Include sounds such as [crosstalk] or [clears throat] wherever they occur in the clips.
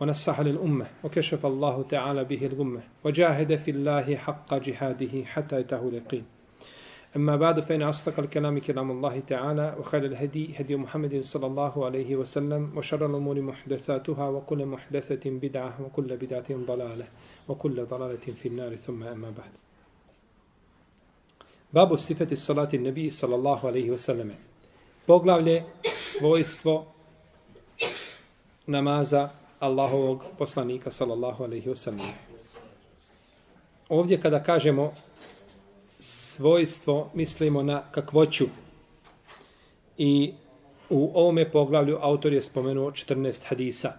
ونصح للأمة وكشف الله تعالى به الغمة وجاهد في الله حق جهاده حتى يتاه اليقين. أما بعد فإن أصدق الكلام كلام الله تعالى وخير الهدي هدي محمد صلى الله عليه وسلم وشر الأمور محدثاتها وكل محدثة بدعة وكل بدعة ضلالة وكل ضلالة في النار. ثم أما بعد. صفة الصلاة النبي صلى الله عليه وسلم. Poglavlje svojstvo namaza Allahovog poslanika sallallahu alaihi wasallam. Ovdje kada kažemo svojstvo, mislimo na kakvoću. I u ovome poglavlju autor je spomenuo 14 hadisa.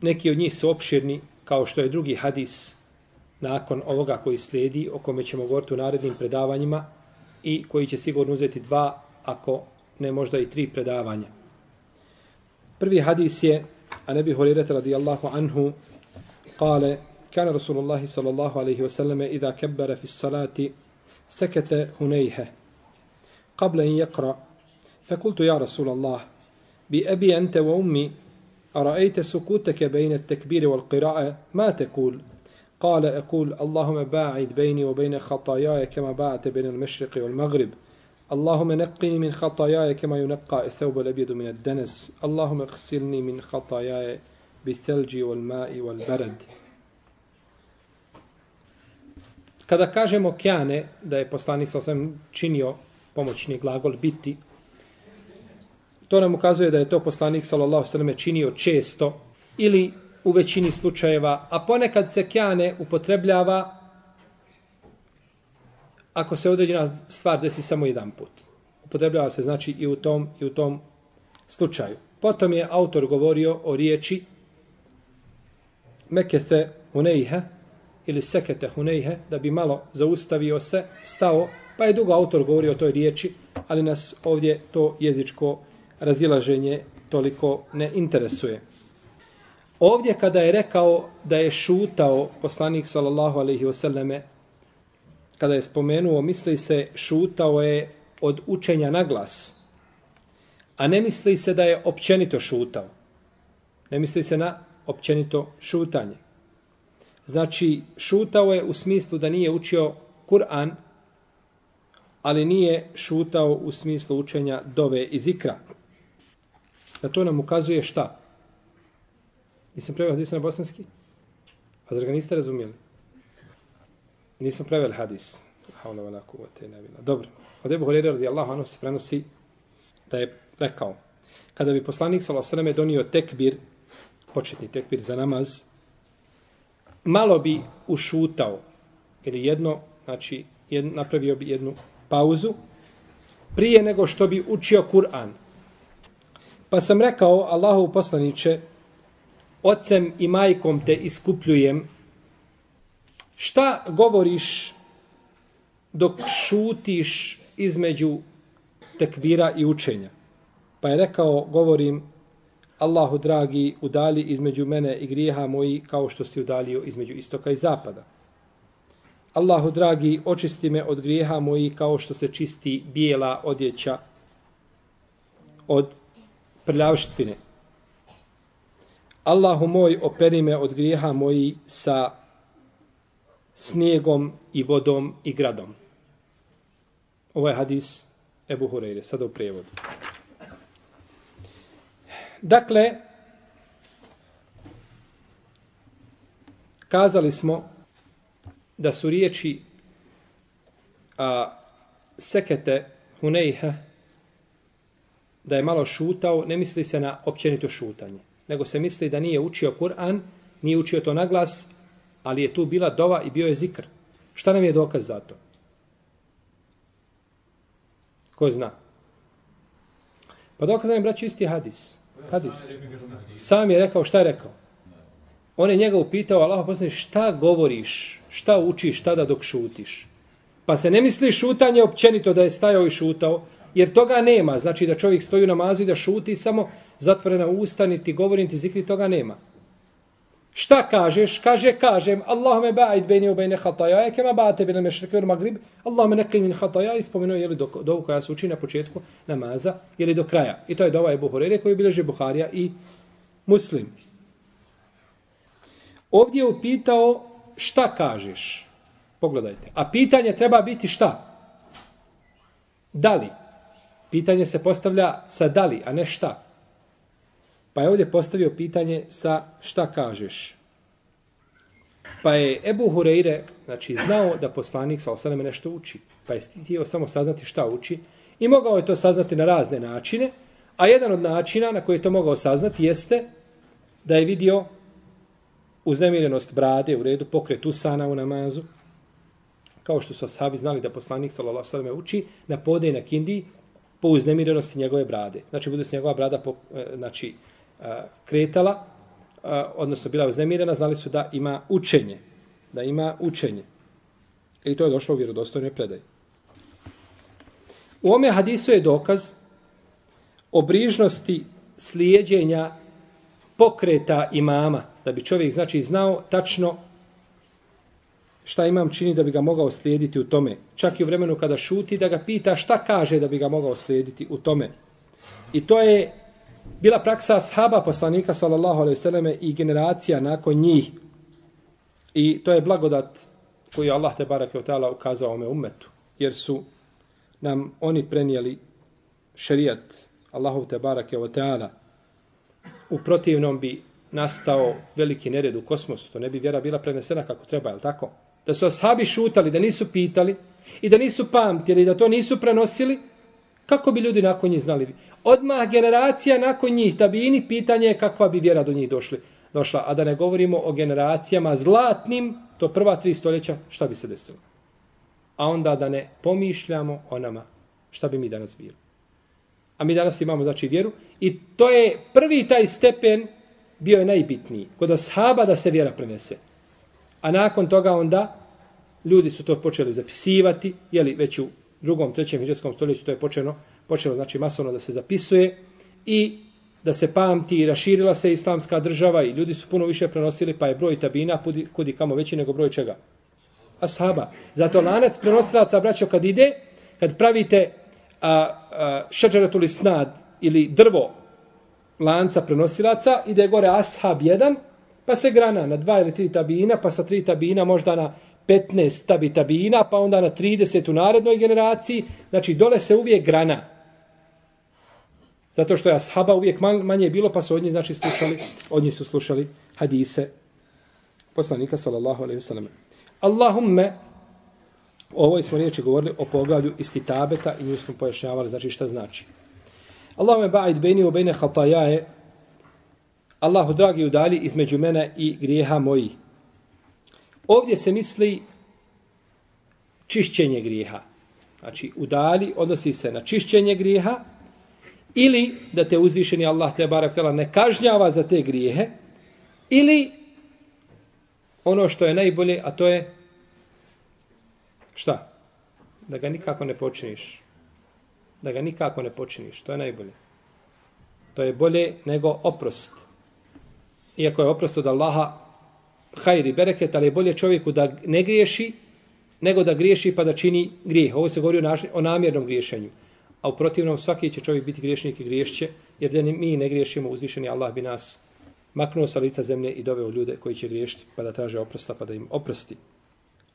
Neki od njih su opširni, kao što je drugi hadis nakon ovoga koji slijedi, o kome ćemo govoriti u narednim predavanjima i koji će sigurno uzeti dva, ako ne možda i tri predavanja. Prvi hadis je عن أبي هريرة رضي الله عنه قال كان رسول الله صلى الله عليه وسلم إذا كبر في الصلاة سكت هنيهة قبل أن يقرأ. فقلت يا رسول الله بأبي أنت وأمي أرأيت سكوتك بين التكبير والقراءة؟ ما تقول؟ قال أقول اللهم باعد بيني وبين خطاياي كما باعت بين المشرق والمغرب. اللهم نقني من خطاياي كما ينقى الثوب الأبيض من الدنس اللهم اغسلني من خطاياي بالثلج والماء والبرد Kada kažemo kjane, da je poslanik sa osvijem činio pomoćni glagol biti, to nam ukazuje da je to poslanik sallallahu sallam činio često ili u većini slučajeva, a ponekad se kjane upotrebljava ako se određena stvar desi samo jedan put. Upotrebljava se znači i u tom i u tom slučaju. Potom je autor govorio o riječi mekete hunejhe ili sekete hunejhe, da bi malo zaustavio se, stao, pa je dugo autor govorio o toj riječi, ali nas ovdje to jezičko razilaženje toliko ne interesuje. Ovdje kada je rekao da je šutao poslanik sallallahu alaihi wasallame kada je spomenuo, misli se šutao je od učenja na glas. A ne misli se da je općenito šutao. Ne misli se na općenito šutanje. Znači, šutao je u smislu da nije učio Kur'an, ali nije šutao u smislu učenja dove i zikra. Na to nam ukazuje šta? Nisam preveo hadisa na bosanski? A zar ga niste razumijeli? Nismo preveli hadis. Haula wala kuvvete illa billah. Dobro. Od Ebu Hurajra radijallahu anhu se prenosi da je rekao kada bi poslanik sallallahu alejhi ve donio tekbir početni tekbir za namaz malo bi ušutao ili jedno znači jed, napravio bi jednu pauzu prije nego što bi učio Kur'an. Pa sam rekao Allahu poslanice ocem i majkom te iskupljujem Šta govoriš dok šutiš između tekbira i učenja? Pa je rekao, govorim, Allahu dragi, udali između mene i grijeha moji kao što si udalio između istoka i zapada. Allahu dragi, očisti me od grijeha moji kao što se čisti bijela odjeća od prljavštvine. Allahu moj, operi me od grijeha moji sa snijegom i vodom i gradom. Ovo je hadis Ebu Hureyre, sada u prijevodu. Dakle, kazali smo da su riječi a, sekete Huneyhe da je malo šutao, ne misli se na općenito šutanje, nego se misli da nije učio Kur'an, nije učio to na glas, ali je tu bila dova i bio je zikr. Šta nam je dokaz za to? Ko zna? Pa dokaz nam je, braću, isti hadis. Hadis. Sam je rekao, šta je rekao? On je njega upitao, Allah poslije, šta govoriš? šta učiš tada dok šutiš. Pa se ne misli šutanje općenito da je stajao i šutao, jer toga nema. Znači da čovjek stoji u namazu i da šuti samo zatvorena usta, niti govori, niti zikri, toga nema. Šta kažeš? Kaže, kažem, Allahume ba'id bejni u bejne hataja, kema ba'ate bejne mešrike ur magrib, Allahume neki min hataja, i spomenuo je li do, dovu koja se uči na početku namaza, je li do kraja. I to je dova Ebu Buhurere koji bileže Buharija i Muslim. Ovdje je upitao šta kažeš. Pogledajte. A pitanje treba biti šta? Da li? Pitanje se postavlja sa da li, a ne šta. Pa je ovdje postavio pitanje sa šta kažeš. Pa je Ebu Hureyre, znači, znao da poslanik sa osaleme nešto uči. Pa je htio samo saznati šta uči. I mogao je to saznati na razne načine. A jedan od načina na koji je to mogao saznati jeste da je vidio uznemirenost brade u redu, pokret usana u namazu, kao što su sahabi znali da poslanik sallallahu alejhi ve uči na pode na kindi po uznemirenosti njegove brade. Znači bude se njegova brada po, e, znači kretala, odnosno bila uznemirena, znali su da ima učenje, da ima učenje. I to je došlo u vjerodostojnoj predaji. U ome hadisu je dokaz obrižnosti slijedjenja pokreta imama, da bi čovjek znači znao tačno šta imam čini da bi ga mogao slijediti u tome. Čak i u vremenu kada šuti da ga pita šta kaže da bi ga mogao slijediti u tome. I to je bila praksa ashaba poslanika sallallahu alejhi ve selleme i generacija nakon njih. I to je blagodat koju Allah te bareke taala ukazao ome ummetu jer su nam oni prenijeli šerijat Allahu te bareke ve taala u protivnom bi nastao veliki nered u kosmosu. To ne bi vjera bila prenesena kako treba, je tako? Da su ashabi šutali, da nisu pitali i da nisu pamtili, da to nisu prenosili, kako bi ljudi nakon njih znali? Odmah generacija nakon njih, tabini, pitanje je kakva bi vjera do njih došli, došla. A da ne govorimo o generacijama zlatnim, to prva tri stoljeća, šta bi se desilo? A onda da ne pomišljamo o nama, šta bi mi danas bili? A mi danas imamo, znači, vjeru. I to je prvi taj stepen bio je najbitniji. Kod ashaba da se vjera prenese. A nakon toga onda ljudi su to počeli zapisivati, jeli već u drugom, trećem hiđarskom stoljeću to je počelo, počelo znači masovno da se zapisuje i da se pamti i raširila se islamska država i ljudi su puno više prenosili, pa je broj tabina kudi, kudi kamo veći nego broj čega? Ashaba. Zato lanac prenosilaca, braćo, kad ide, kad pravite a, a, šeđaratuli snad ili drvo lanca prenosilaca, ide gore ashab jedan, pa se grana na dva ili tri tabina, pa sa tri tabina možda na 15 tabi tabina, pa onda na 30 u narednoj generaciji. Znači, dole se uvijek grana. Zato što je ashaba uvijek manje bilo, pa su od njih, znači, slušali, od njih su slušali hadise poslanika, sallallahu alaihi wasallam. Allahumme, o ovoj smo riječi govorili o poglavlju istitabeta i nju smo pojašnjavali, znači šta znači. Allahumme ba'id bejni u bejne hatajaje, Allahu dragi udali između mene i grijeha moji. Ovdje se misli čišćenje grijeha. Znači, udali odnosi se na čišćenje grijeha ili da te uzvišeni Allah te barak tela ne kažnjava za te grijehe ili ono što je najbolje, a to je šta? Da ga nikako ne počiniš da ga nikako ne počiniš. To je najbolje. To je bolje nego oprost. Iako je oprost od Allaha hajri bereket, ali je bolje čovjeku da ne griješi nego da griješi pa da čini grijeh. Ovo se govori o, naš, o namjernom griješenju. A u protivnom svaki će čovjek biti griješnik i griješće, jer da mi ne griješimo, uzvišeni Allah bi nas maknuo sa lica zemlje i doveo ljude koji će griješiti pa da traže oprosta pa da im oprosti.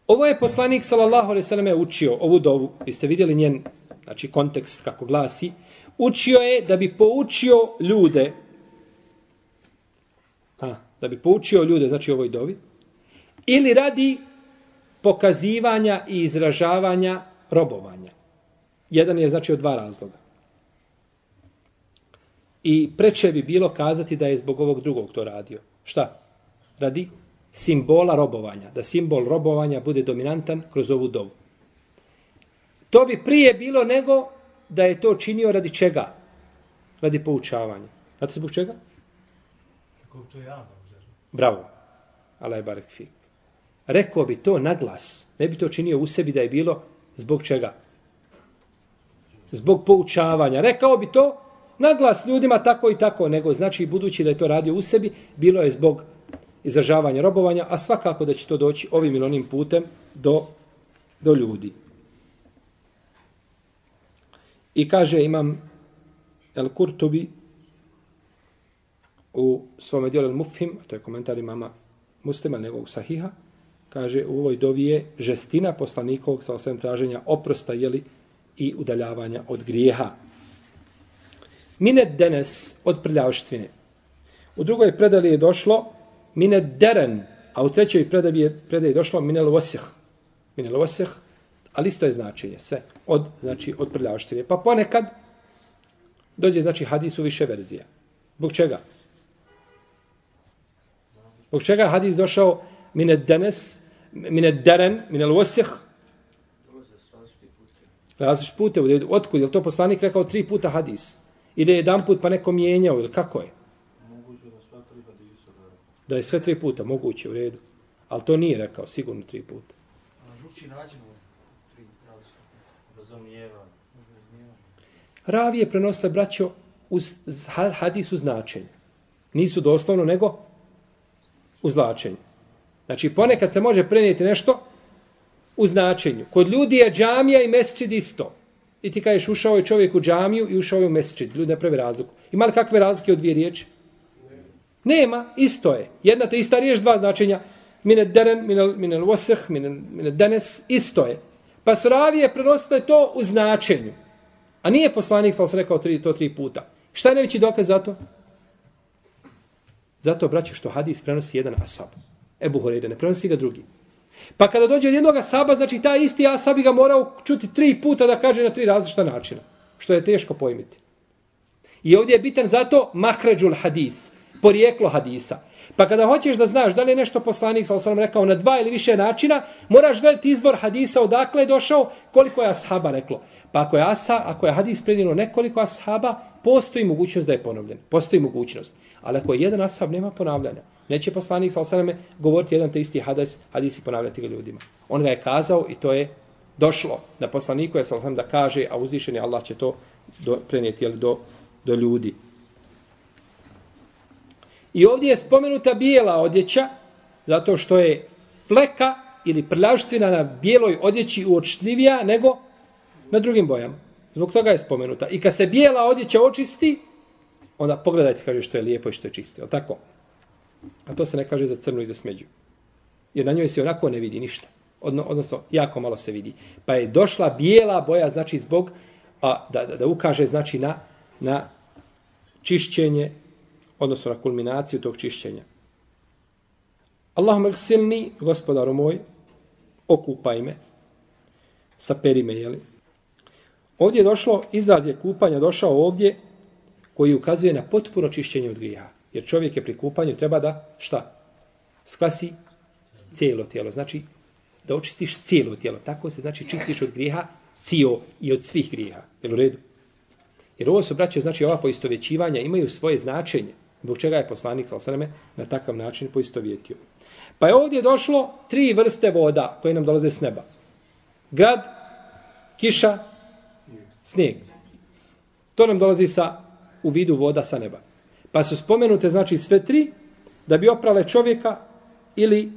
Ovo je poslanik sallallahu alejhi ve selleme učio ovu dovu. Jeste vidjeli njen znači kontekst kako glasi, učio je da bi poučio ljude, Ha da bi poučio ljude, znači ovoj dovi, ili radi pokazivanja i izražavanja robovanja. Jedan je znači od dva razloga. I preče bi bilo kazati da je zbog ovog drugog to radio. Šta? Radi simbola robovanja. Da simbol robovanja bude dominantan kroz ovu dovu. To bi prije bilo nego da je to činio radi čega? Radi poučavanja. Znate zbog čega? Kako to je javno? Bravo. Allah je barek fik. rekao bi to na glas. Ne bi to činio u sebi da je bilo zbog čega? Zbog poučavanja. Rekao bi to na glas ljudima tako i tako, nego znači budući da je to radio u sebi, bilo je zbog izražavanja robovanja, a svakako da će to doći ovim ili onim putem do, do ljudi. I kaže imam El Kurtubi u svome dijelu Mufhim, to je komentar imama muslima, njegovog sahiha, kaže u ovoj dovi je žestina poslanikovog sa osvijem traženja oprosta jeli, i udaljavanja od grijeha. Minet denes od prljavštvine. U drugoj predali je došlo minet deren, a u trećoj predali je, predali je došlo minel vosih. Minel vosih, ali isto je značenje, sve, od, znači, od prljavštine. Pa ponekad dođe, znači, hadis u više verzija. Zbog čega? Zbog čega hadis došao minet denes, minet deren, minel vosih, Različit pute, otkud, je to poslanik rekao tri puta hadis? Ili je jedan put pa neko mijenjao, ili kako je? Da je sve tri puta, moguće, u redu. Ali to nije rekao, sigurno tri puta. Tri razumijeva. Ravije prenosile braćo uz hadis u značenju. Nisu doslovno, nego u značenju. Znači, ponekad se može prenijeti nešto u značenju. Kod ljudi je džamija i mesčid isto. I ti kažeš, ušao je čovjek u džamiju i ušao je u mesčid. Ljudi ne pravi razliku. Ima li kakve razlike od dvije riječi? Nema, isto je. Jedna te ista riječ, dva značenja. Mine deren, mine, mine loseh, mine, mine denes, isto je. Pa su ravije prenosile to u značenju. A nije poslanik, sam se rekao tri, to tri puta. Šta je najveći dokaz za to? Zato, braći, što hadis prenosi jedan asab. Ebu Horeide, ne prenosi ga drugi. Pa kada dođe od jednog asaba, znači ta isti asab bi ga morao čuti tri puta da kaže na tri različita načina. Što je teško pojmiti. I ovdje je bitan zato mahređul hadis, porijeklo hadisa. Pa kada hoćeš da znaš da li je nešto poslanik, sa osam rekao, na dva ili više načina, moraš gledati izvor hadisa odakle je došao, koliko je ashaba reklo. Pa ako je, asa, ako je hadis prenijelo nekoliko ashaba, postoji mogućnost da je ponovljen. Postoji mogućnost. Ali ako je jedan ashab, nema ponavljanja. Neće poslanik sa osam govoriti jedan te isti hadis, hadis i ponavljati ga ljudima. On ga je kazao i to je došlo na poslaniku je sa da kaže, a uzvišeni Allah će to do, prenijeti jel, do, do ljudi. I ovdje je spomenuta bijela odjeća, zato što je fleka ili prljavštvina na bijeloj odjeći uočljivija nego na drugim bojama. Zbog toga je spomenuta. I kad se bijela odjeća očisti, onda pogledajte, kaže što je lijepo i što je čisto. Tako? A to se ne kaže za crnu i za smeđu. Jer na njoj se onako ne vidi ništa. Odno, odnosno, jako malo se vidi. Pa je došla bijela boja, znači zbog, a, da, da, da ukaže, znači na, na čišćenje, odnosno na kulminaciju tog čišćenja. Allahum silni, gospodaru moj, okupaj me, saperi me, jeli? Ovdje je došlo, izraz je kupanja došao ovdje, koji ukazuje na potpuno čišćenje od grija. Jer čovjek je pri kupanju treba da, šta? Sklasi cijelo tijelo. Znači, da očistiš cijelo tijelo. Tako se, znači, čistiš od grijeha cio i od svih grijeha. Jel u redu? Jer ovo su, braćo, znači, ova poistovjećivanja imaju svoje značenje. Zbog čega je poslanik, sal na takav način poistovjetio. Pa je ovdje došlo tri vrste voda koje nam dolaze s neba. Grad, kiša, snijeg. To nam dolazi sa, u vidu voda sa neba. Pa su spomenute, znači, sve tri, da bi oprale čovjeka ili,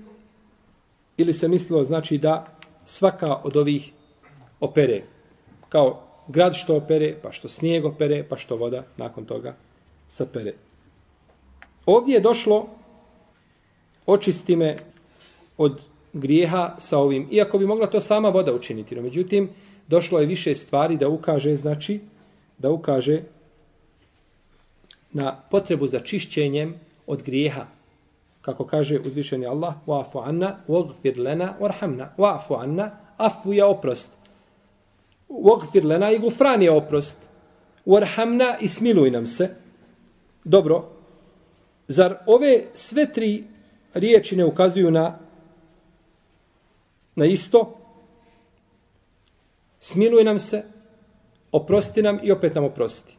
ili se mislilo, znači, da svaka od ovih opere. Kao grad što opere, pa što snijeg opere, pa što voda nakon toga sapere. Ovdje je došlo očisti me od grijeha sa ovim, iako bi mogla to sama voda učiniti, no međutim, došlo je više stvari da ukaže, znači, da ukaže na potrebu za čišćenjem od grijeha. Kako kaže uzvišeni Allah, wa'fu anna, waghfir lana, warhamna. Wa'fu anna, afu je oprost. Waghfir lana i gufran je oprost. Warhamna i smiluj nam se. Dobro, zar ove sve tri riječi ne ukazuju na na isto? Smiluj nam se, oprosti nam i opet nam oprosti.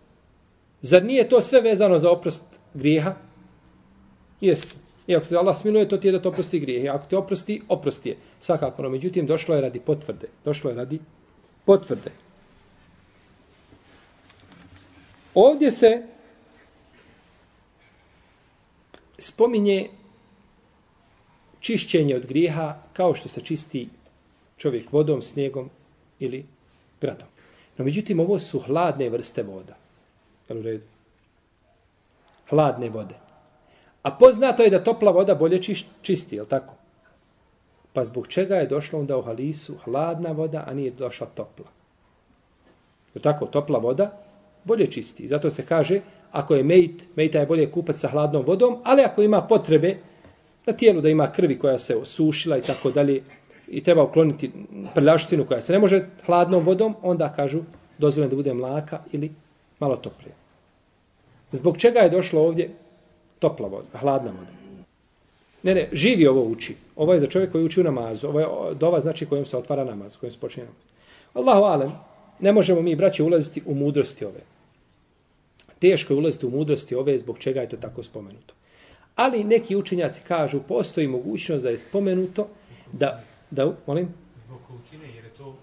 Zar nije to sve vezano za oprost grijeha? Jeste. I ako se Allah smiluje, to ti je da to oprosti grijeh. I ako te oprosti, oprosti je. Svakako, no međutim, došlo je radi potvrde. Došlo je radi potvrde. Ovdje se spominje čišćenje od grijeha kao što se čisti čovjek vodom, snijegom ili gradom. No međutim, ovo su hladne vrste voda. Jel u redu? Hladne vode. A poznato je da topla voda bolje čisti, jel tako? Pa zbog čega je došlo onda u halisu hladna voda, a nije došla topla? Jel tako? Topla voda bolje čisti. Zato se kaže, ako je mejt, mejta je bolje kupac sa hladnom vodom, ali ako ima potrebe na tijelu da ima krvi koja se osušila i tako dalje, i treba ukloniti prljaštinu koja se ne može hladnom vodom, onda kažu dozvoljeno da bude mlaka ili malo toplije. Zbog čega je došlo ovdje topla voda, hladna voda? Ne, ne, živi ovo uči. Ovo je za čovjek koji uči u namazu. Ovo je dova znači kojom se otvara namaz, kojom se počinje namaz. Allahu alem, ne možemo mi, braće, ulaziti u mudrosti ove. Teško je ulaziti u mudrosti ove, zbog čega je to tako spomenuto. Ali neki učenjaci kažu, postoji mogućnost da je spomenuto da Da, molim? Zbog količine, jer je to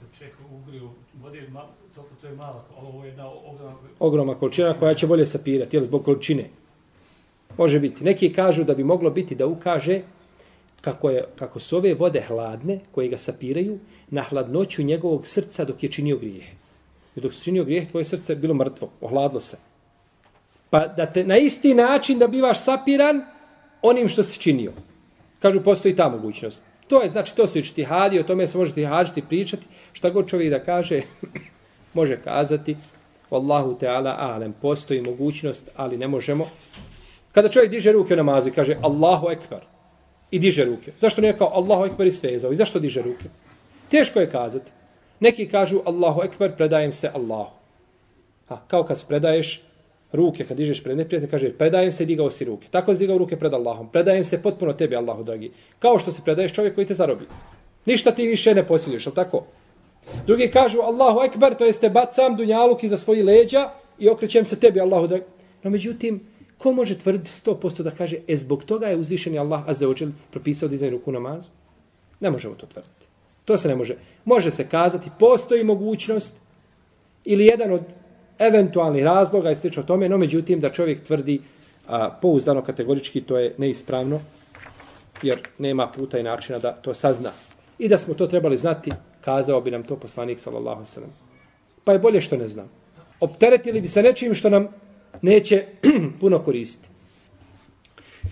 da čeka ugriju vode, to, to je mala, ovo je jedna ogromna... Ogromna količina koja će bolje sapirati, jel zbog količine? Može biti. Neki kažu da bi moglo biti da ukaže kako, je, kako su ove vode hladne, koje ga sapiraju, na hladnoću njegovog srca dok je činio grijeh. I dok si činio grijeh, tvoje srce je bilo mrtvo, ohladlo se. Pa da te na isti način da bivaš sapiran onim što si činio. Kažu, postoji ta mogućnost. To je, znači, to su ičtihadi, o tome se može hađiti, pričati. Šta god čovjek da kaže, [laughs] može kazati. Wallahu teala alem. Postoji mogućnost, ali ne možemo. Kada čovjek diže ruke u namazu i kaže Allahu ekber i diže ruke. Zašto ne kao Allahu ekber i svezao? I zašto diže ruke? Teško je kazati. Neki kažu Allahu ekber, predajem se Allahu. A, kao kad se predaješ ruke, kad dižeš pred neprijatelj, kaže, predajem se, digao si ruke. Tako si digao ruke pred Allahom. Predajem se potpuno tebi, Allahu dragi. Kao što se predaješ čovjek koji te zarobi. Ništa ti više ne posjeduješ, ali tako? Drugi kažu, Allahu ekber, to jeste bacam dunjaluk iza svoji leđa i okrećem se tebi, Allahu dragi. No, međutim, ko može tvrditi 100% da kaže, e, zbog toga je uzvišeni Allah, a ođel, propisao dizajn ruku namazu? Ne možemo to tvrditi. To se ne može. Može se kazati, postoji mogućnost ili jedan od eventualnih razloga i slično tome, no međutim da čovjek tvrdi a, pouzdano kategorički, to je neispravno, jer nema puta i načina da to sazna. I da smo to trebali znati, kazao bi nam to poslanik, sallallahu sallam. Pa je bolje što ne znam. Opteretili bi se nečim što nam neće [clears throat] puno koristiti.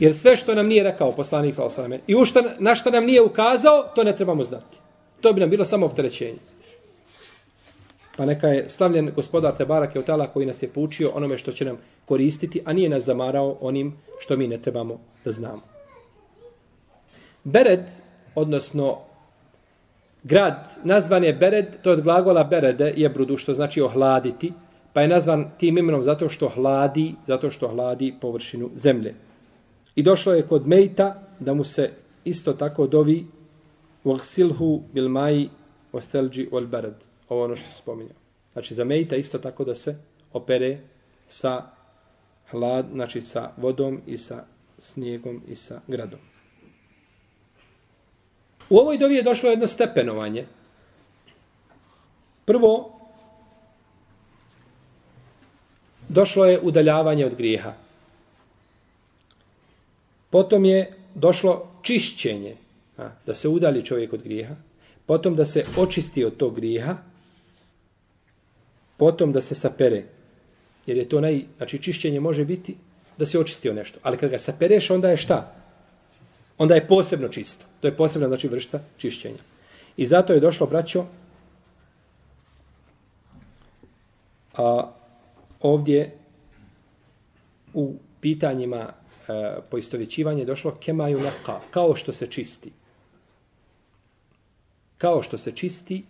Jer sve što nam nije rekao poslanik, sallallahu sallam, i u što, na što nam nije ukazao, to ne trebamo znati. To bi nam bilo samo opterećenje. Pa neka je slavljen gospodar Tebarak u utala koji nas je poučio onome što će nam koristiti, a nije nas zamarao onim što mi ne trebamo da znamo. Bered, odnosno grad, nazvan je Bered, to je od glagola Berede, je brudu, što znači ohladiti, pa je nazvan tim imenom zato što hladi, zato što hladi površinu zemlje. I došlo je kod Mejta da mu se isto tako dovi Vagsilhu bil maji o thelđi ol bered ovo ono što se spominja. Znači za mejta isto tako da se opere sa hlad, znači sa vodom i sa snijegom i sa gradom. U ovoj dovi je došlo jedno stepenovanje. Prvo, došlo je udaljavanje od grijeha. Potom je došlo čišćenje, da se udali čovjek od grijeha. Potom da se očisti od tog grijeha potom da se sapere. Jer je to naj, znači čišćenje može biti da se očistio nešto. Ali kad ga sapereš, onda je šta? Onda je posebno čisto. To je posebna, znači, vršta čišćenja. I zato je došlo, braćo, a, ovdje u pitanjima e, došlo kemaju naka, kao što se čisti. Kao što se čisti,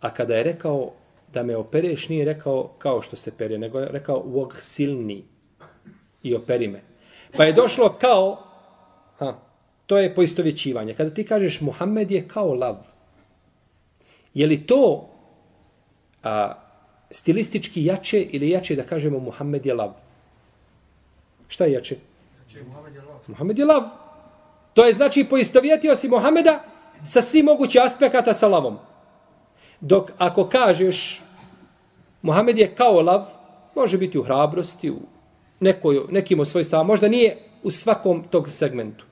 a kada je rekao da me opereš nije rekao kao što se pere, nego je rekao uog silni i operi me. Pa je došlo kao, ha, to je poistovjećivanje. Kada ti kažeš Muhammed je kao lav, je li to a, stilistički jače ili jače da kažemo Muhammed je lav? Šta je jače? Muhammed je lav. To je znači poistovjetio si Muhameda sa svim mogući aspekata sa lavom. Dok ako kažeš Muhammed je kao lav, može biti u hrabrosti, u nekoj, nekim od svojih stava, možda nije u svakom tog segmentu.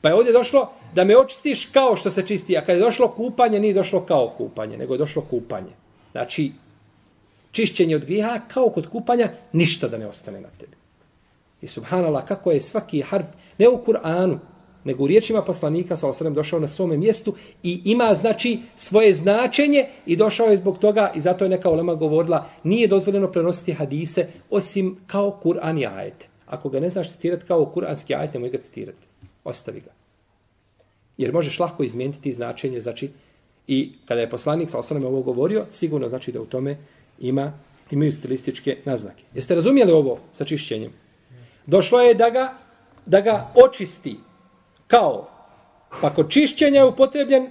Pa je ovdje došlo da me očistiš kao što se čisti, a kad je došlo kupanje, nije došlo kao kupanje, nego je došlo kupanje. Znači, čišćenje od griha kao kod kupanja, ništa da ne ostane na tebi. I subhanallah, kako je svaki harf, ne u Kur'anu, nego u riječima poslanika, sa osrem, došao na svome mjestu i ima, znači, svoje značenje i došao je zbog toga i zato je neka ulema govorila, nije dozvoljeno prenositi hadise osim kao Kur'an i ajete. Ako ga ne znaš citirati kao kur'anski ajet, nemoj ga citirati. Ostavi ga. Jer možeš lako izmijeniti značenje, znači, i kada je poslanik sa osrem ovo govorio, sigurno znači da u tome ima, imaju stilističke naznake. Jeste razumijeli ovo sa čišćenjem? Došlo je da ga, da ga očisti kao, pa kod čišćenja je upotrebljen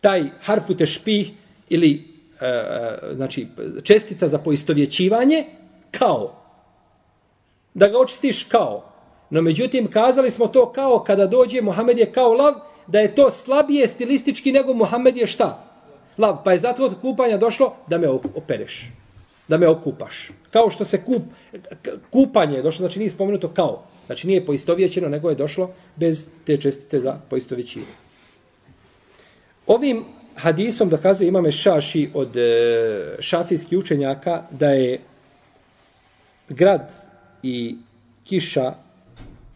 taj harfu tešpih ili e, e, znači čestica za poistovjećivanje kao. Da ga očistiš kao. No međutim, kazali smo to kao kada dođe Muhammed je kao lav, da je to slabije stilistički nego Muhammed je šta? Lav. Pa je zato od kupanja došlo da me opereš. Da me okupaš. Kao što se kup, kupanje je došlo, znači nije spomenuto kao. Znači nije poistovjećeno, nego je došlo bez te čestice za poistovjećenje. Ovim hadisom dokazuje imame šaši od e, šafijskih učenjaka da je grad i kiša,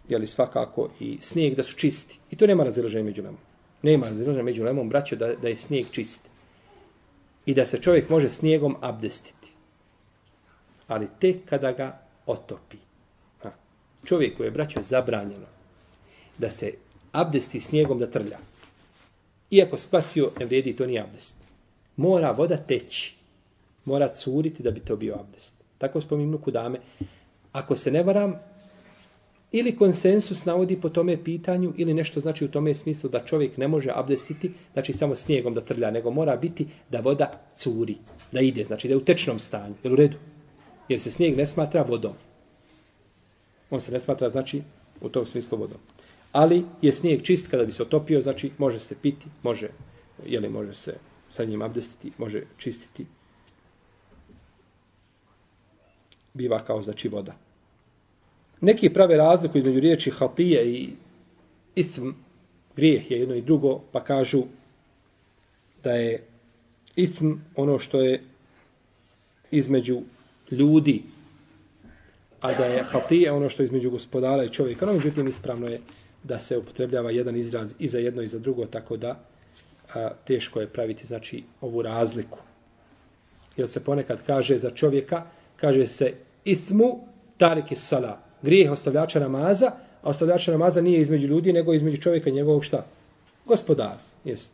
jeli svakako i snijeg, da su čisti. I to nema razilaženja među lemom. Nema razilaženja među lemom, braćo, da, da je snijeg čist. I da se čovjek može snijegom abdestiti. Ali tek kada ga otopi čovjeku je, braćo, zabranjeno da se abdesti snijegom da trlja. Iako spasio, ne vredi, to nije abdest. Mora voda teći. Mora curiti da bi to bio abdest. Tako spominu kudame. Ako se ne varam, ili konsensus navodi po tome pitanju, ili nešto znači u tome smislu da čovjek ne može abdestiti, znači samo snijegom da trlja, nego mora biti da voda curi, da ide, znači da je u tečnom stanju. jel u redu? Jer se snijeg ne smatra vodom on se ne smatra, znači, u tom smislu vodom. Ali je snijeg čist kada bi se otopio, znači, može se piti, može, jeli, može se sa njim abdestiti, može čistiti. Biva kao, znači, voda. Neki prave razliku između riječi hatije i ism, grijeh je jedno i drugo, pa kažu da je ism ono što je između ljudi a da je hatije ono što je između gospodara i čovjeka. No, međutim, ispravno je da se upotrebljava jedan izraz i za jedno i za drugo, tako da a, teško je praviti znači ovu razliku. Jer se ponekad kaže za čovjeka, kaže se ismu tariki sala, grijeh ostavljača namaza, a ostavljača namaza nije između ljudi, nego između čovjeka i njegovog šta? Gospodar, jest.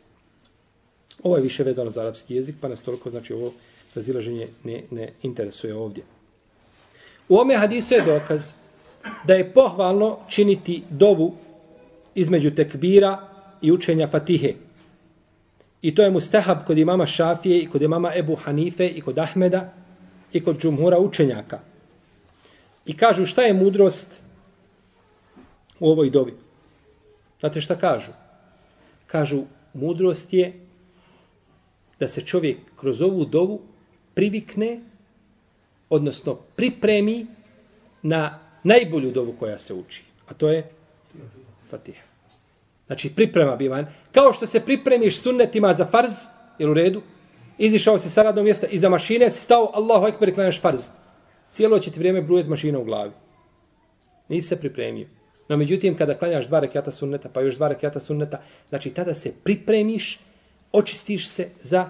Ovo je više vezano za arapski jezik, pa nas toliko, znači, ovo razilaženje ne, ne interesuje ovdje. U ome hadisu je dokaz da je pohvalno činiti dovu između tekbira i učenja fatihe. I to je mustahab kod imama Šafije i kod imama Ebu Hanife i kod Ahmeda i kod džumhura učenjaka. I kažu šta je mudrost u ovoj dovi. Znate šta kažu? Kažu mudrost je da se čovjek kroz ovu dovu privikne odnosno pripremi na najbolju dovu koja se uči. A to je Fatiha. Znači priprema bivan. Kao što se pripremiš sunnetima za farz, jel u redu? Izišao si sa radnog mjesta iza mašine, si stao Allahu ekber i klanjaš farz. Cijelo će ti vrijeme brujeti mašina u glavi. Nisi se pripremio. No međutim, kada klanjaš dva rekiata sunneta, pa još dva rekiata sunneta, znači tada se pripremiš, očistiš se za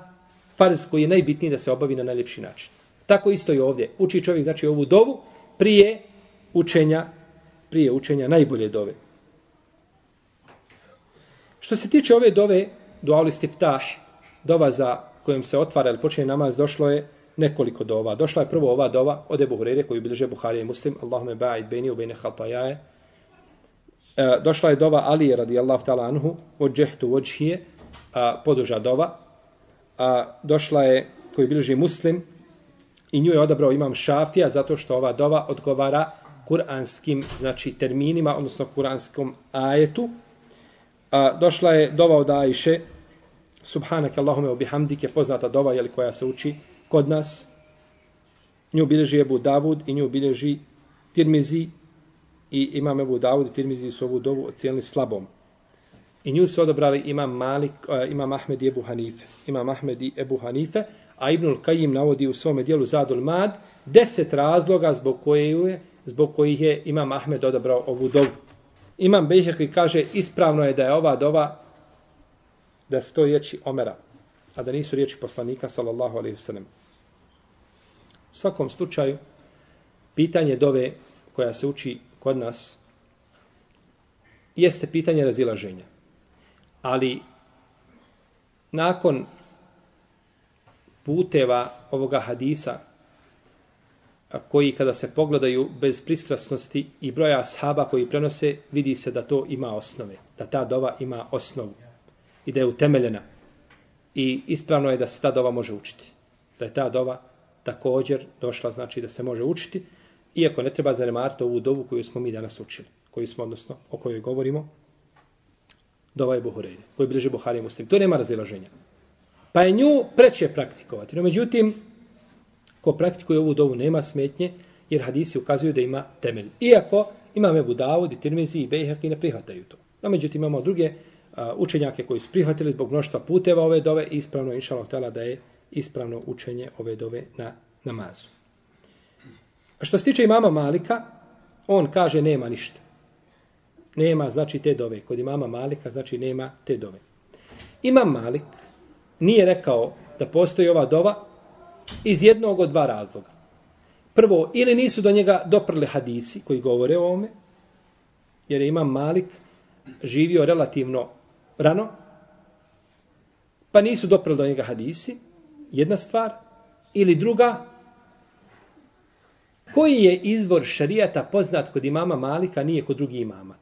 farz koji je najbitniji da se obavi na najljepši način. Tako isto i ovdje. Uči čovjek znači ovu dovu prije učenja prije učenja najbolje dove. Što se tiče ove dove, dua ul istiftah, dova za kojom se otvara ili počinje namaz, došlo je nekoliko dova. Došla je prvo ova dova od Ebu Hurere koju bilježe Buharija i Muslim, Allahume ba'id beni u bejne hatajaje. E, došla je dova Ali radijallahu ta'ala anhu, od džehtu a poduža dova. A, došla je koju bilježi Muslim, I nju je odabrao imam Šafija zato što ova dova odgovara kuranskim znači terminima, odnosno kuranskom ajetu. A, došla je dova od Ajše, Subhanak Allahume obihamdike, poznata dova jeli, koja se uči kod nas. Nju bilježi Ebu Davud i nju bilježi Tirmizi i imam Ebu Davud i Tirmizi su ovu dovu ocijelili slabom. I nju su odobrali imam Malik, uh, imam Ahmed i Ebu Hanife. Imam Ahmed i Ebu Hanife, a Ibnul Kajim navodi u svome dijelu Zadul Mad deset razloga zbog koje je zbog kojih je imam Ahmed odabrao ovu dovu. Imam Bejhekli kaže ispravno je da je ova dova da sto riječi Omera, a da nisu riječi poslanika sallallahu alaihi wasallam. U svakom slučaju, pitanje dove koja se uči kod nas jeste pitanje razilaženja. Ali nakon puteva ovoga hadisa koji kada se pogledaju bez pristrasnosti i broja ashaba koji prenose, vidi se da to ima osnove, da ta dova ima osnovu i da je utemeljena. I ispravno je da se ta dova može učiti. Da je ta dova također došla, znači da se može učiti, iako ne treba zanemariti ovu dovu koju smo mi danas učili, koju smo, odnosno, o kojoj govorimo, dova je Buhureyre, koji bliže Buhari muslim. To nema razilaženja. Pa je nju preće praktikovati. No, međutim, ko praktikuje ovu dovu nema smetnje, jer hadisi ukazuju da ima temelj. Iako ima Ebu Davud i Tirmizi i Bejhek ne prihvataju to. No, međutim, imamo druge a, učenjake koji su prihvatili zbog mnoštva puteva ove dove i ispravno je inšalav tela da je ispravno učenje ove dove na namazu. A što se tiče imama Malika, on kaže nema ništa. Nema, znači, te dove. Kod imama Malika, znači, nema te dove. Imam Malik nije rekao da postoji ova dova iz jednog od dva razloga. Prvo, ili nisu do njega doprli hadisi koji govore o ovome, jer je imam Malik živio relativno rano, pa nisu doprli do njega hadisi, jedna stvar, ili druga, koji je izvor šarijata poznat kod imama Malika, nije kod drugih imama?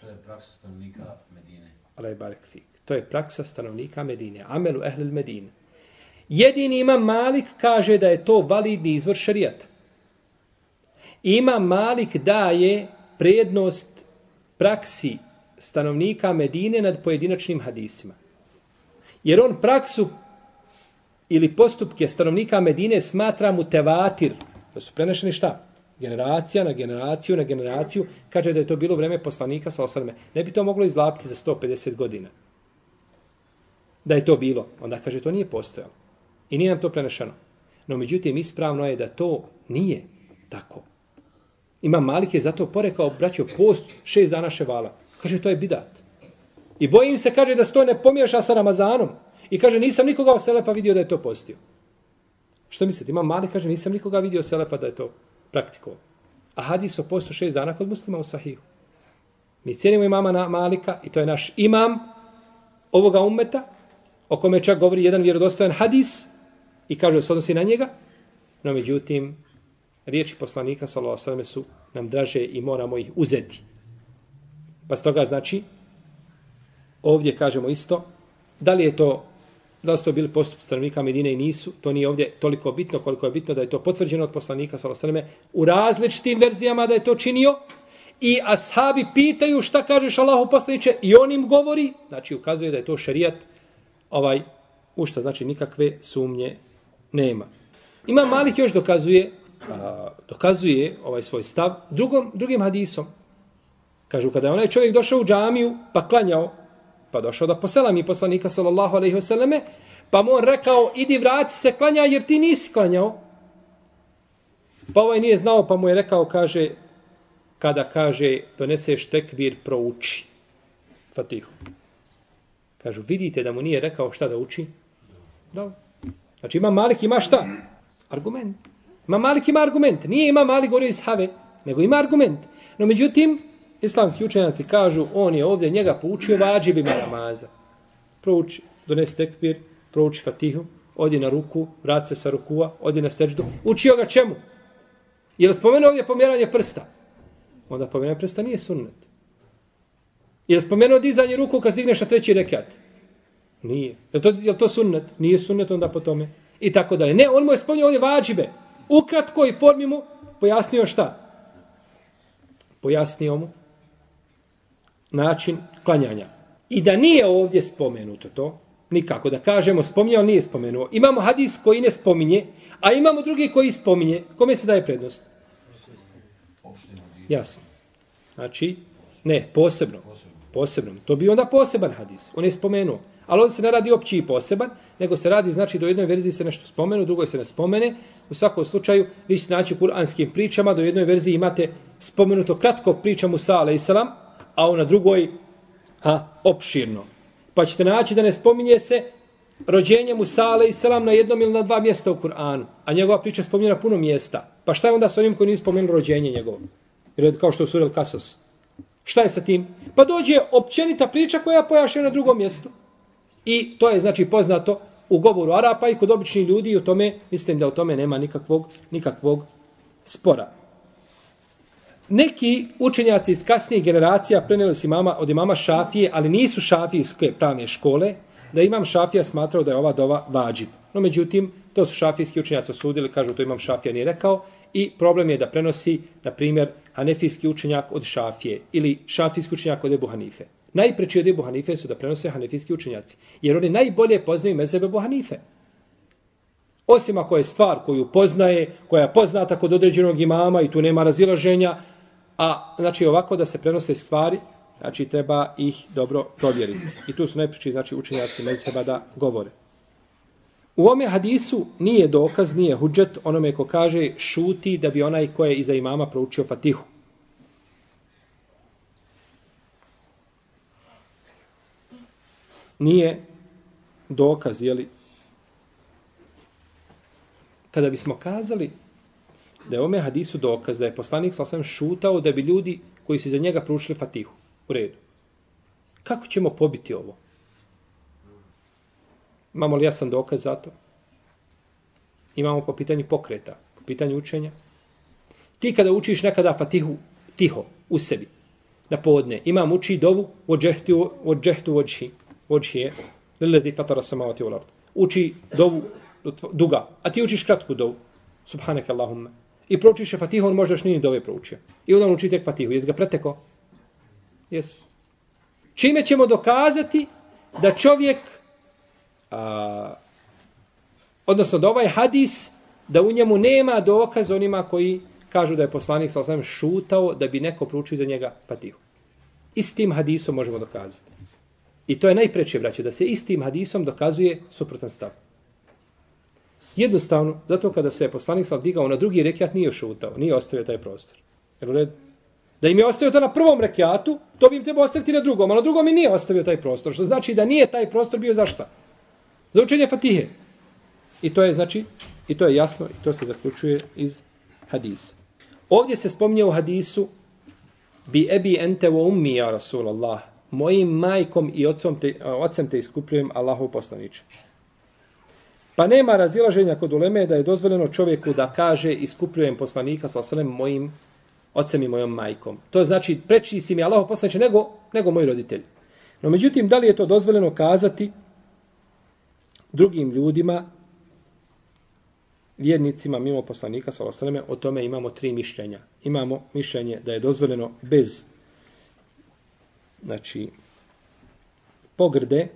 To je praksa stanovnika Medine. Alej barek fik. To je praksa stanovnika Medine. Amelu ehlil Medine. Jedini imam Malik kaže da je to validni izvor šarijata. Imam Malik daje prednost praksi stanovnika Medine nad pojedinačnim hadisima. Jer on praksu ili postupke stanovnika Medine smatra mu tevatir. Da su prenešeni šta? Generacija na generaciju na generaciju. Kaže da je to bilo vreme poslanika sa osadme. Ne bi to moglo izlapiti za 150 godina. Da je to bilo. Onda kaže to nije postojalo. I nije nam to prenešeno. No međutim, ispravno je da to nije tako. Ima Malik je zato porekao, braćo, post šest dana ševala. Kaže, to je bidat. I bojim se, kaže, da se to ne pomiješa sa Ramazanom. I kaže, nisam nikoga od Selefa vidio da je to postio. Što mislite? Ima Malik, kaže, nisam nikoga vidio Selefa da je to praktikovao. A hadis o postu šest dana kod muslima u sahihu. Mi cijenimo imama na Malika i to je naš imam ovoga ummeta, o kome čak govori jedan vjerodostojan hadis, i kaže da se odnosi na njega, no međutim, riječi poslanika, sallallahu su nam draže i moramo ih uzeti. Pa stoga znači, ovdje kažemo isto, da li je to, da li su to bili postup stanovnika Medine i nisu, to nije ovdje toliko bitno koliko je bitno da je to potvrđeno od poslanika, sallallahu u različitim verzijama da je to činio, i ashabi pitaju šta kažeš Allahu poslaniče i on im govori, znači ukazuje da je to šerijat, ovaj, u šta znači nikakve sumnje nema. Ima Malik još dokazuje, a, dokazuje ovaj svoj stav drugom, drugim hadisom. Kažu, kada je onaj čovjek došao u džamiju, pa klanjao, pa došao da posela mi poslanika, sallallahu alaihi selleme pa mu on rekao, idi vrati se, klanja, jer ti nisi klanjao. Pa ovaj nije znao, pa mu je rekao, kaže, kada kaže, doneseš tekbir, prouči. Fatihu. Kažu, vidite da mu nije rekao šta da uči? Da. Znači ima Malik ima šta? Argument. Ima Malik ima argument. Nije ima Malik govorio iz Have, nego ima argument. No međutim, islamski učenjaci kažu, on je ovdje njega poučio vađibima namaza. Prouči, donesi tekbir, prouči fatihu, odi na ruku, vrat se sa rukua, odi na seđdu. Učio ga čemu? Je li spomenuo ovdje pomjeranje prsta? Onda pomjeranje prsta nije sunnet. Je li spomenuo dizanje ruku kad stigneš na treći rekat? Nije. Je to, je to sunnet? Nije sunnet onda po tome. I tako dalje. Ne, on mu je spomnio ovdje vađibe. U kratkoj formi mu pojasnio šta? Pojasnio mu način klanjanja. I da nije ovdje spomenuto to, nikako da kažemo spominjao, nije spomenuo. Imamo hadis koji ne spominje, a imamo drugi koji spominje. Kome se daje prednost? Jasno. Znači, ne, posebno posebnom. To bi onda poseban hadis. On je spomenuo. Ali on se ne radi opći i poseban, nego se radi, znači, do jednoj verziji se nešto spomenu, drugoj se ne spomene. U svakom slučaju, vi ćete naći u kuranskim pričama, do jednoj verziji imate spomenuto kratko priča Musa, ale a na drugoj ha, opširno. Pa ćete naći da ne spominje se rođenje Musa, ale na jednom ili na dva mjesta u Kur'anu, a njegova priča spominje na puno mjesta. Pa šta je onda sa onim koji nije spomenuo rođenje njegovo? Jer kao što je Surel Kasas. Šta je sa tim? Pa dođe općenita priča koja pojašnja na drugom mjestu. I to je znači poznato u govoru Arapa i kod običnih ljudi i u tome, mislim da u tome nema nikakvog, nikakvog spora. Neki učenjaci iz kasnijih generacija preneli su imama od imama Šafije, ali nisu šafijske pravne škole, da imam Šafija smatrao da je ova dova vađib. No međutim, to su šafijski učenjaci osudili, kažu to imam Šafija nije rekao, i problem je da prenosi, na primjer, hanefijski učenjak od Šafije ili šafijski učenjak od Ebu Hanife. Najpreći od Ebu Hanife su da prenose hanefijski učenjaci, jer oni najbolje poznaju mezebe Ebu Hanife. Osim ako je stvar koju poznaje, koja je poznata kod određenog imama i tu nema razilaženja, a znači ovako da se prenose stvari, znači treba ih dobro provjeriti. I tu su najpreći znači, učenjaci mezeba da govore. U ome hadisu nije dokaz, nije huđet onome ko kaže šuti da bi onaj ko je iza imama proučio fatihu. Nije dokaz, jeli, kada bismo kazali da je ome hadisu dokaz da je poslanik sa osam šutao da bi ljudi koji su za njega proučili fatihu. U redu. Kako ćemo pobiti ovo? Imamo li jasan dokaz za to? Imamo po pitanju pokreta, po pitanju učenja. Ti kada učiš nekada fatihu tiho, u sebi, na podne, imam uči dovu od džehtu od džehtu je, fatara samavati u Uči dovu duga, a ti učiš kratku dovu. Subhanak Allahumma. I proučiš je fatihu, on možda još nije dove proučio. I onda on uči tek fatihu. jes ga preteko? Jes. Čime ćemo dokazati da čovjek a, odnosno da ovaj hadis da u njemu nema dokaz onima koji kažu da je poslanik sa osam šutao da bi neko proučio za njega patihu. I s tim hadisom možemo dokazati. I to je najpreće, braće, da se istim hadisom dokazuje suprotan stav. Jednostavno, zato kada se je poslanik sa digao na drugi rekiat nije šutao, nije ostavio taj prostor. Jer u redu? Da im je ostavio to na prvom rekiatu, to bi im trebao ostaviti na drugom, a na drugom i nije ostavio taj prostor. Što znači da nije taj prostor bio za šta? Za učenje Fatihe. I to je znači, i to je jasno, i to se zaključuje iz hadisa. Ovdje se spominje u hadisu bi ebi ente wa ummi ja Rasulallah. Mojim majkom i ocom te, ocem te iskupljujem Allahu poslaniče. Pa nema razilaženja kod uleme da je dozvoljeno čovjeku da kaže iskupljujem poslanika sa osalem mojim ocem i mojom majkom. To znači preči si mi Allahu poslaniče nego, nego moj roditelj. No međutim, da li je to dozvoljeno kazati drugim ljudima, vjernicima mimo poslanika, salosaleme, o tome imamo tri mišljenja. Imamo mišljenje da je dozvoljeno bez znači, pogrde,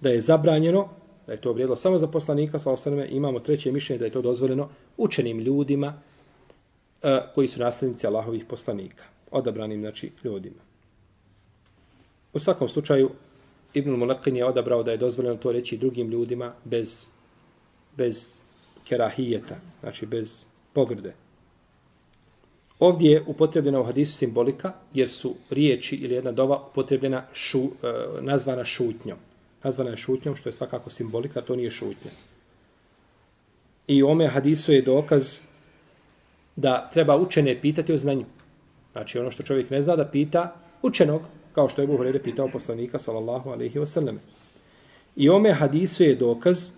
da je zabranjeno, da je to vrijedilo samo za poslanika, salosaleme, imamo treće mišljenje da je to dozvoljeno učenim ljudima uh, koji su nasljednici Allahovih poslanika, odabranim znači, ljudima. U svakom slučaju, Ibn Mulakin je odabrao da je dozvoljeno to reći drugim ljudima bez, bez kerahijeta, znači bez pogrde. Ovdje je upotrebljena u hadisu simbolika, jer su riječi ili jedna dova upotrebljena šu, e, nazvana šutnjom. Nazvana je šutnjom, što je svakako simbolika, to nije šutnja. I u ome hadisu je dokaz da treba učene pitati o znanju. Znači ono što čovjek ne zna da pita učenog, kao što je Abu Hurere pitao poslanika, sallallahu alaihi ve sallam. I ome hadisu je dokaz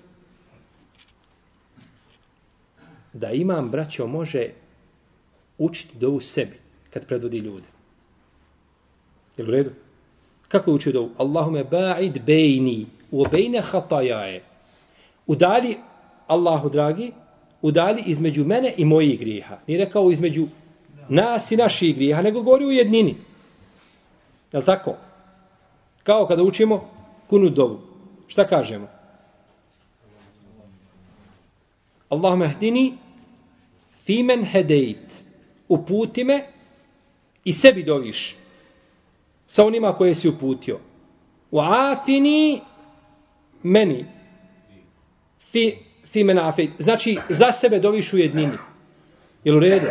da imam, braćo, može učiti dovu sebi kad predvodi ljude. Je u redu? Kako uči dovu? Allahume ba'id bejni u obejne hatajaje. Udali, Allahu dragi, udali između mene i mojih grijeha. Nije rekao između nas i naših grijeha, nego govori u jednini. Jel tako? Kao kada učimo kunu dovu. Šta kažemo? Allahumma hdini fimen hedejt. Uputi me i sebi doviš sa onima koje si uputio. U afini meni fi, fi men afid. Znači, za sebe doviš u jednini. Jel u redu?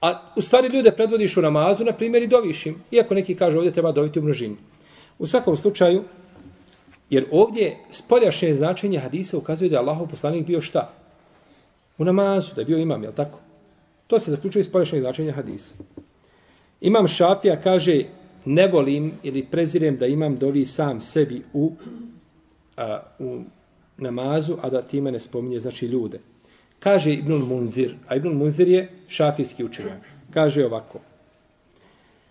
A u stvari ljude predvodiš u namazu, na primjer, i doviš im. Iako neki kažu ovdje treba doviti u množini. U svakom slučaju, jer ovdje spoljašnje značenje hadisa ukazuje da je Allahov poslanik bio šta? U namazu, da je bio imam, jel tako? To se zaključuje iz spoljašnjeg značenja hadisa. Imam Šafija kaže, ne volim ili prezirem da imam dovi sam sebi u, a, u namazu, a da time ne spominje, znači, ljude. Kaže Ibnul Munzir, a Ibnul Munzir je šafijski učenjak. Kaže ovako.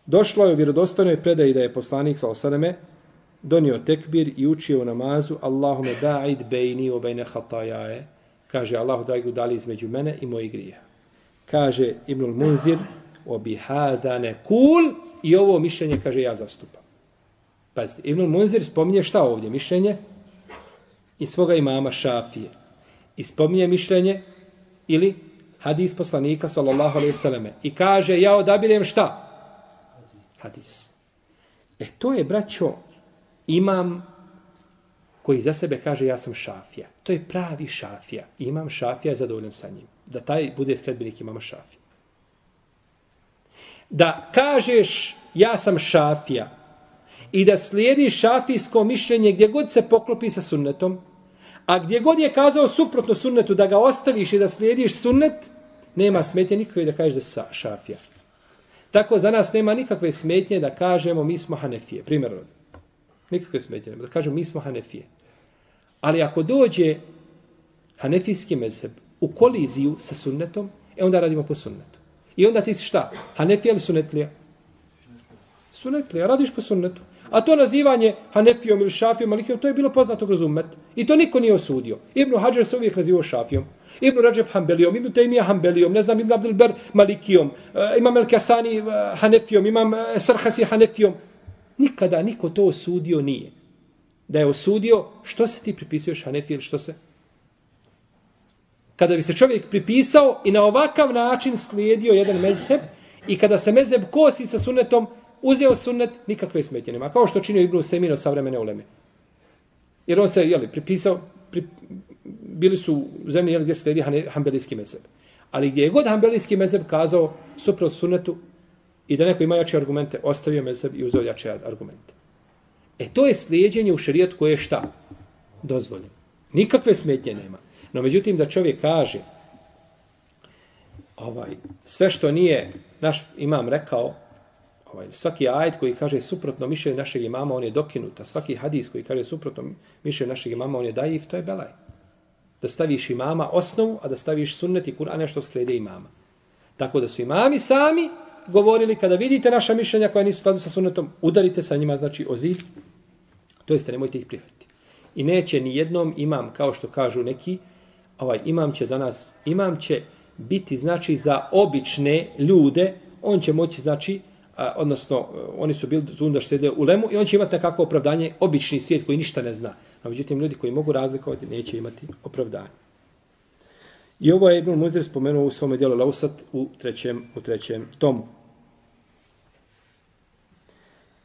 Došlo je u vjerodostojnoj predaji da je poslanik sa osaname donio tekbir i učio u namazu Allahume ba'id bejni u bejne hatajaje. Kaže Allahu da ga dali između mene i mojih grija. Kaže Ibnul Munzir obihadane kul i ovo mišljenje kaže ja zastupam. Pazite, Ibnul Munzir spominje šta ovdje mišljenje? I svoga imama Šafije. I spominje mišljenje ili hadis poslanika sallallahu alejhi ve selleme i kaže ja odabirem šta? Hadis. E to je braćo imam koji za sebe kaže ja sam šafija. To je pravi šafija. Imam šafija zadovoljan sa njim. Da taj bude sledbenik imama šafija da kažeš ja sam šafija. I da slijedi šafijsko mišljenje gdje god se poklopi sa sunnetom A gdje god je kazao suprotno sunnetu da ga ostaviš i da slijediš sunnet, nema smetnje nikakve da kažeš da sa šafija. Tako za nas nema nikakve smetnje da kažemo mi smo hanefije. Primjer, nikakve smetnje nema da kažemo mi smo hanefije. Ali ako dođe hanefijski mezheb u koliziju sa sunnetom, e onda radimo po sunnetu. I onda ti si šta? Hanefija ili sunetlija? Sunetlija. radiš po sunnetu. A to nazivanje Hanefijom ili Šafijom, Malikijom, to je bilo poznato kroz umet. I to niko nije osudio. Ibn Hajar se uvijek nazivao Šafijom. Ibn Rajab Hanbelijom, Ibn Taymiyyah Hanbelijom, ne znam, Ibn Abdelber Malikijom, uh, imam El Kasani uh, eh, Hanefijom, imam uh, Sarhasi Hanefijom. Nikada niko to osudio nije. Da je osudio, što se ti pripisuješ Hanefi ili što se? Kada bi se čovjek pripisao i na ovakav način slijedio jedan mezheb i kada se mezheb kosi sa sunetom, uzeo sunnet, nikakve smetje nema. Kao što činio Ibnu Semino savremene uleme. Jer on se, jeli, pripisao, pri, bili su u zemlji, jeli, gdje se sledi hambelijski mezeb. Ali gdje je god hambelijski mezeb kazao suprot sunnetu i da neko ima jače argumente, ostavio mezeb i uzeo jače argumente. E to je slijedjenje u šarijetu koje je šta? Dozvoljeno. Nikakve smetnje nema. No međutim da čovjek kaže ovaj, sve što nije naš imam rekao, ovaj, svaki ajet koji kaže suprotno mišljenju našeg imama, on je dokinut, a svaki hadis koji kaže suprotno mišljenju našeg imama, on je dajiv, to je belaj. Da staviš imama osnovu, a da staviš sunnet i Kur'an nešto slijede imama. Tako da su imami sami govorili, kada vidite naša mišljenja koja nisu skladu sa sunnetom, udarite sa njima, znači o zid, to jeste, nemojte ih prihvatiti. I neće ni jednom imam, kao što kažu neki, ovaj imam će za nas, imam će biti, znači, za obične ljude, on će moći, znači, a, odnosno e, oni su bili zunda štede u lemu i on će imati nekako opravdanje, obični svijet koji ništa ne zna. A međutim, ljudi koji mogu razlikovati neće imati opravdanje. I ovo je Ibn Muzir spomenuo u svome dijelu Lausat u trećem, u trećem tomu.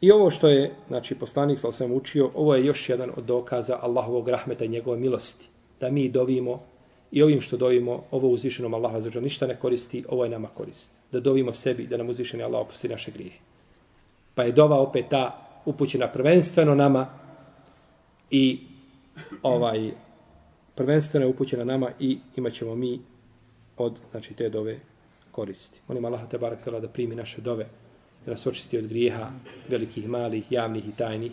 I ovo što je, znači, poslanik sa osvijem učio, ovo je još jedan od dokaza Allahovog rahmeta i njegove milosti. Da mi dovimo i ovim što dovimo, ovo uzvišenom Allaha za ništa ne koristi, ovo je nama koristi da dovimo sebi da nam uzvišeni Allah opusti naše grije. Pa je dova opet ta upućena prvenstveno nama i ovaj prvenstveno je upućena nama i imat ćemo mi od znači, te dove koristi. Molim Allah te barak da primi naše dove, da nas očisti od grijeha velikih, malih, javnih i tajnih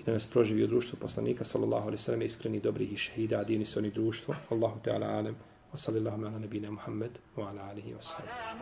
i da nas proživi u društvu poslanika, sallallahu alaihi sallam, iskreni, dobrih i šehida, a divni su oni društvo. Allahu Teala alem. Wa sallallahu ala nabina Muhammad wa ala alihi wa sallam.